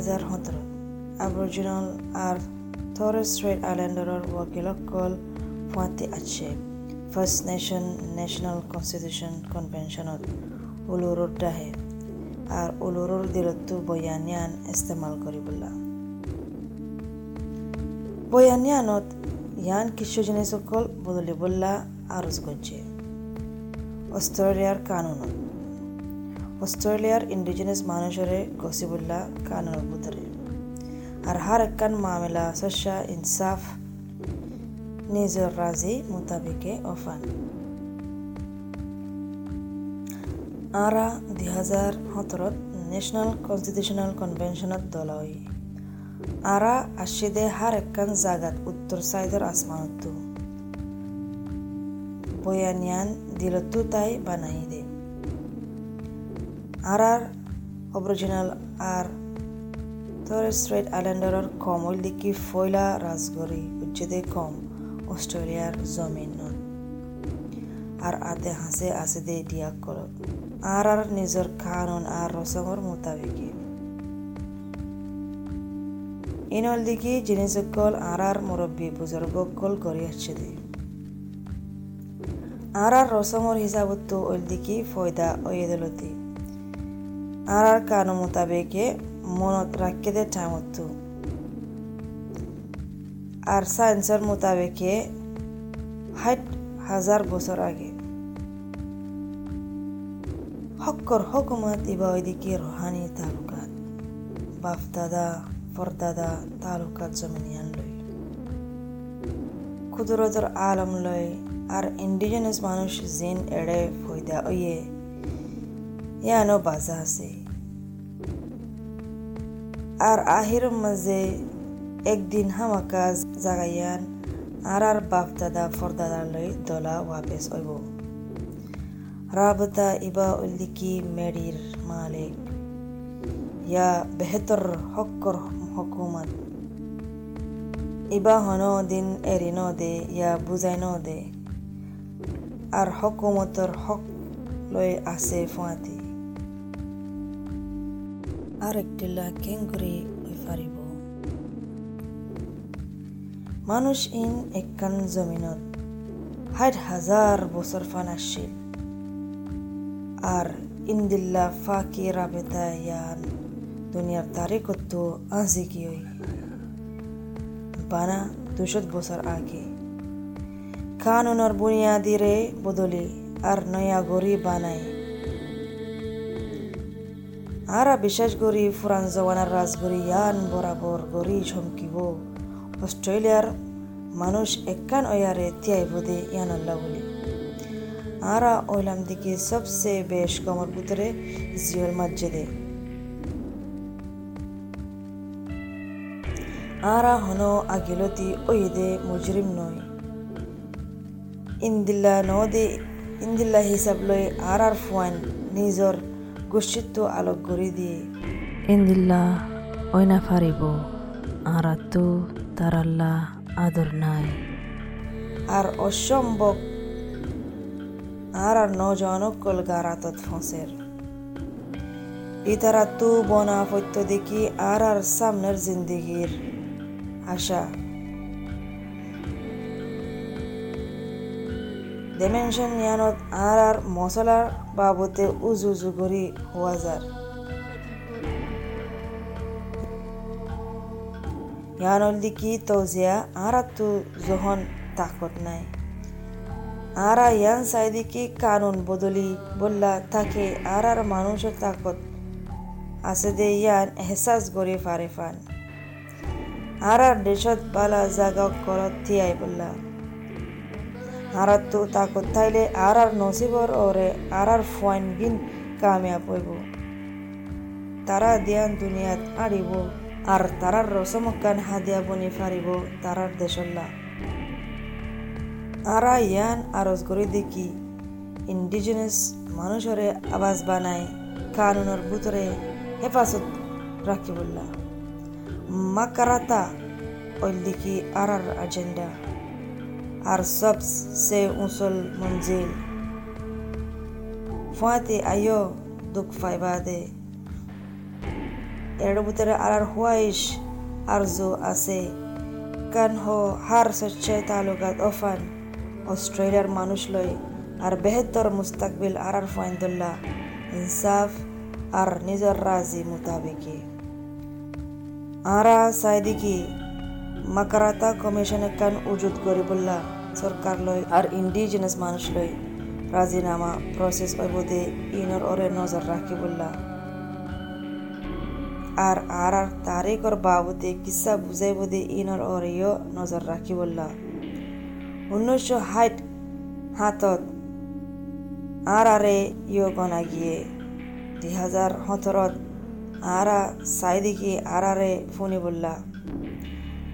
হাজাৰ সোতৰত আবৰ্জিনল আৰু থৰেছ ষ্ট্ৰেইট আইলেণ্ডাৰৰ ৱাকিলসকল ফুৱাতি আছে। ফাৰ্ষ্ট নেশ্যন নেশ্যনেল কনষ্টিটিউশ্যন কনভেনশ্যনত উলুৰুৰ দাহে আৰু উলুৰুৰ দিলতো বয়ানিয়ান ইস্তেমাল কৰিবলৈ বয়ানিয়ানত ইয়ান কিছু জিনিসকল বদলিবল্লা আরজ করছে অস্ট্রেলিয়ার কানুনত। অস্ট্রেলিয়ার ইন্ডিজিনাস মানুষরে গসিবুল্লা কানুনের ভিতরে আর হার একখান মামলা সস্যা ইনসাফ নিজের রাজি মোতাবিকে অফান। আরা দুই হাজার সতরত ন্যাশনাল কনস্টিটিউশনাল কনভেনশনত দলই। আরা আশিদে হার একখান জাগাত উত্তর সাইডর আসমানতো। বয়ানিয়ান দিলতো তাই বানাই দে। আর অরিজিনাল আর তরে স্ট্রেট আইল্যান্ডারর কম, ওই দিকে ফয়লা রাজগরি উজ্জেদে কম অস্ট্রেলিয়ার জমিন। আর আতে হাসে আছে দে দিয়া করত আর আর নিজের কানুন আর রসমর মোতাবেকে ইনল দিকে জিনিসকল আর আর মুরব্বী বুজুর্গকল করি আসছে দে। আর আর রসমর হিসাবতো ওল দিকে ফয়দা ওয়েদলতি আর আর কানু মোতাবেকে মনত রাখকে দে টাইমতো আর সায়েন্সের মোতাবেকে ষাট হাজার বছর আগে হক্কর হকুমত ইবা ওইদিকে রোহানি তালুকাত বাফদাদা ফরদাদা তালুকাত জমিনিয়ান লই কুদরতর আলম লই আর ইন্ডিজিনাস মানুষ জিন এড়ে ফয়দা ওয়ে বাজা আছে আর আহির মাঝে একদিন হামাকা জাগাইয়ান আর আর বাপ দাদা ফরদাদা লই দলা ওয়াপেস ওইব রাবতা ইবা উল্লিকি মেডির মালিক ইয়া বেহতর হক্কর হকুমত ইবা হন দিন এরি ন দে ইয়া বুঝাই ন দে আর হকুমতর হক লই আছে ফুয়াতি আর একটিলা কেঙ্গুরি হই মানুষ ইন একান জমিনত ষাট হাজার বছর ফান আর ইন্দিল্লা ফাঁকি রাবেতা ইয়ান, দুনিয়ার তারিখত আজি কি বানা দুশো বছর আগে। কানুনের বুনিয়াদিরে বদলি, আর নয়া গড়ি বানায় আরা বিশেষ গড়ি ফুরান জওয়ানার রাজগড়ি ইয়ান বরাবর গড়ি চমকিব অস্ট্রেলিয়ার মানুষ একান ওয়ারে তিয়াই বোধে ইয়ানাল্লা বলি। আরা ওইলাম দিকে সবসে বেশ কমর ভিতরে জিওল মসজিদে। আরা হনো আগিলতি ওইদে মুজরিম নয়। ইন্দিল্লা নদে, ইন্দিল্লা হিসাব লই আর আর ফুয়ান নিজর গোষ্ঠীত্ব আলোক গড়ি দিয়ে। ইন্দিল্লা ওইনা ফারিব আর তো তারাল্লা আদর নাই। আর অসম্ভব আর আর নজনক কল গারাতত ফসের। ইতারা তু বনা ফত্য দেখি আর আর সামনের জিন্দিগির আশা। ডিমেনশন ইয়ানত আর আর মশলার বাবতে উজু উজু করি হওয়া যার ইয়ানল দিকি তৌজিয়া আর তু যখন তাকত নাই। আর ইয়ান সাইদিকি কানুন বদলি বললা তাকে আর আর মানুষের তাকত আছে দে ইয়ান এহসাস গড়ি ফারে ফান। আর আর দেশত বালা জাগা করত থিয়াই বললা। হারাতো তাকত তাইলে আর আর নসিবর ওরে আর আর ফুয়াইন বিন কামিয়াব হইব তারা দিয়ান দুনিয়াত আড়িব, আর তারার রসমকান হাদিয়া বনি ফারিব তারার দেশল্লা। আরা ইয়ান আরজ করে দেখি ইন্ডিজিনাস মানুষরে আবাস বানায়, কানুনের ভিতরে হেফাজত রাখিবুল্লাহ মাকারাতা ওই আর আর এজেন্ডা আর सबसे उसल मंजिल फाते आयो दुख फाइबा दे এর ভিতরে আর হুয়াইশ আরজু আছে কান হো হার স্বচ্ছ তালুকাত ওফান অস্ট্রেলিয়ার মানুষ লই আর বেহতর মুস্তাকবিল আর আর ফাইন্দুল্লাহ ইনসাফ আর নিজের রাজি মোতাবেকে আরা সাইদিকি মাকারাতা কমিশন কান উজুদ বললা সরকার লই আর ইন্ডিজিনাস মানুষ লই রাজিনামা প্রসেস ওইবদে ইনর ওরে নজর বললা। আর আর আর তারিখর বাবদে কিসা বুঝাইবদে ইনর ওরেও নজর বললা। উনিশশো ষাট হাতত আর আরে ইয় গনা গিয়ে, দুই হাজার সতরত আরা চাইদিকে আরারে ফোনি বললা।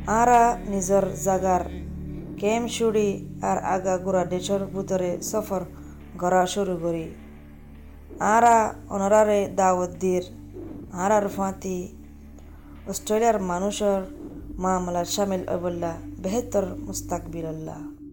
আরা নিজর জাগার কেম শুড়ি আর আগা গুড়া দেশের ভিতরে সফর করা শুরু করি। আরা অনরারে দাওয়াত আরার ফাঁতি। অস্ট্রেলিয়ার মানুষের মামলা সামিল অবল্লা বেহতর মুস্তাকবিল্লাহ